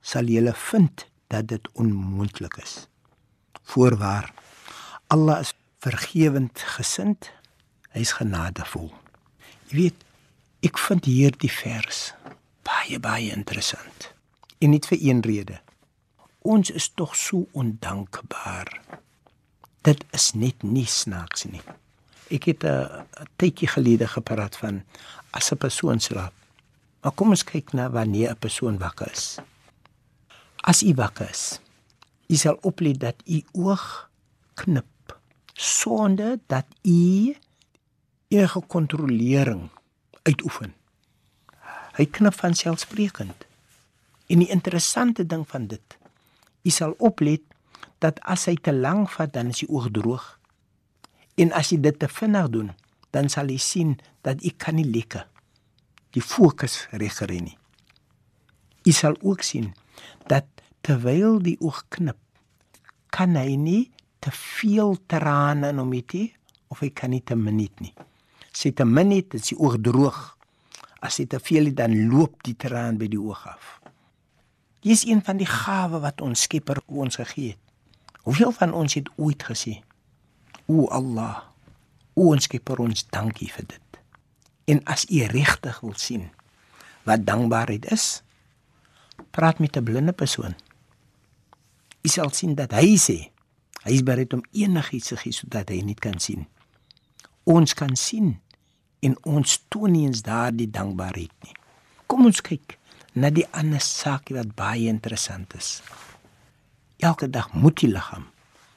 sal julle vind dat dit onmoontlik is. Voorwaar, Allah is vergewend gesind, hy's genadevol. Jy weet, ek vind hierdie vers baie baie interessant. En nie vir een rede. Ons is tog so ondankbaar dit is net nie snaaks nie. Ek het 'n tydjie gelede gepraat van as 'n persoon slaap. Maar kom ons kyk na wanneer 'n persoon wakker is. As u wakker is, u sal oplet dat u oog knip sonder dat u enige kontrolering uitoefen. Hy knip van selfsprekend. En die interessante ding van dit, u sal oplet dat as hy te lank vat dan is die oog droog. En as jy dit te vinnig doen, dan sal jy sien dat jy kan nie lekker die fokus regkry nie. Jy sal ook sien dat terwyl die oog knip, kan hy nie te veel trane in hom hê of hy kan nie te minuut nie. Sy te minuut is die oog droog. As hy te veel het, dan loop die traan by die oog af. Dit is een van die gawe wat ons Skepper ons gegee het. Hoeveel van ons het ooit gesê: "O Allah, o ons Skepper, ons dankie vir dit." En as u regtig wil sien wat dankbaarheid is, praat met 'n blinde persoon. U sal sien dat hy sê hy is bereid om enigiets te gee sodat hy nie kan sien. Ons kan sien en ons toon nie eens daardie dankbaarheid nie. Kom ons kyk na die ander saak wat baie interessant is. Elke dag moet die liggaam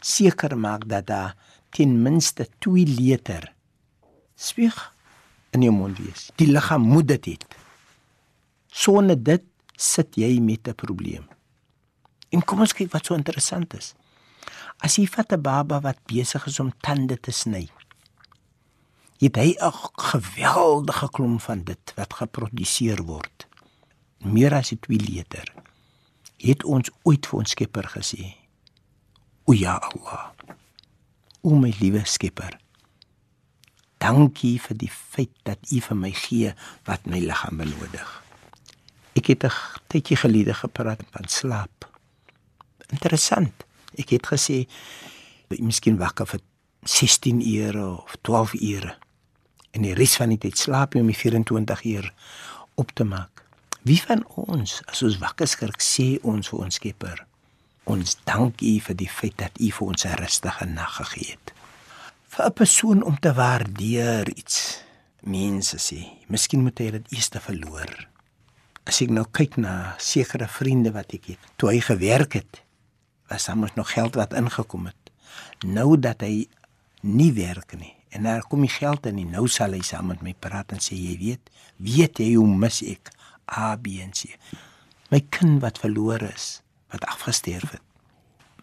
seker maak dat daar ten minste 2 liter spieg in jou mond wees. Die liggaam moet dit hê. Sonder dit sit jy met 'n probleem. En kom ons kyk wat so interessant is. As jy vat 'n baba wat besig is om tande te sny, het hy 'n geweldige klomp van dit wat geproduseer word. Meer as 2 liter. Het ons ooit vir ons Skepper gesê: "O ja Allah, o my liewe Skepper, dankie vir die feit dat U vir my gee wat my liggaam benodig." Ek het 'n tydjie gelede gepraat van slaap. Interessant. Ek het gesê miskien wakker vir 16 ure of 12 ure en die res van die tyd slaap jy om die 24 uur op te maak. Wie van ons as ons wakker skrik sê ons vir ons Skepper ons dank U vir die feit dat U vir ons 'n rustige nag gegee het. Vir 'n persoon om te waardeer iets mense sê, miskien moet hy dit eers te verloor. As ek nou kyk na sekere vriende wat ek het, toe hy gewerk het, was daar mos nog geld wat ingekom het. Nou dat hy nie werk nie en daar kom die geld in en nou sal hy saam met my praat en sê jy weet, weet jy hoe mis ek A B en C. My kind wat verlore is, wat afgesterf het.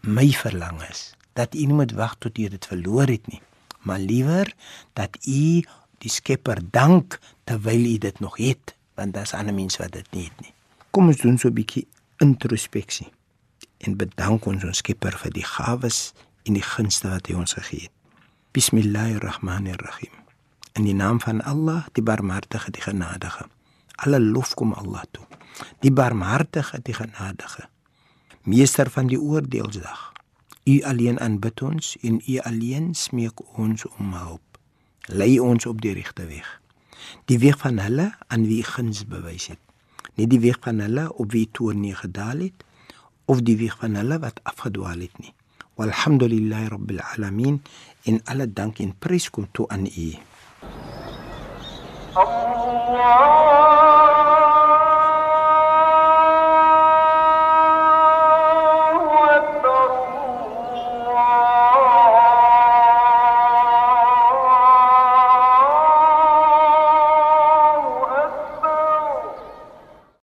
My verlang is dat u nie moet wag tot u dit verloor het nie, maar liewer dat u die Skepper dank terwyl u dit nog het, want daar's ander mense wat dit nie het nie. Kom ons doen so 'n bietjie introspeksie en bedank ons ons Skepper vir die gawes en die gunste wat hy ons gegee het. Bismillahirrahmanirrahim. In die naam van Allah, die Barmhartige, die Genadige. Alle lof kom Allah toe. Die Barmhartige, die Genadige. Meester van die oordeelsdag. U alleen aanbid ons en u alleen smeek ons om hulp. Lei ons op die regte weg. Die weg van hulle aan wie guns bewys het. Nie die weg van hulle op wie toorn nie gedaal het أفدي vi fanalavat afadwaletni. Walhamdulillahi rabbil alamin. In alle Dank in Priskum tu an i. Allah.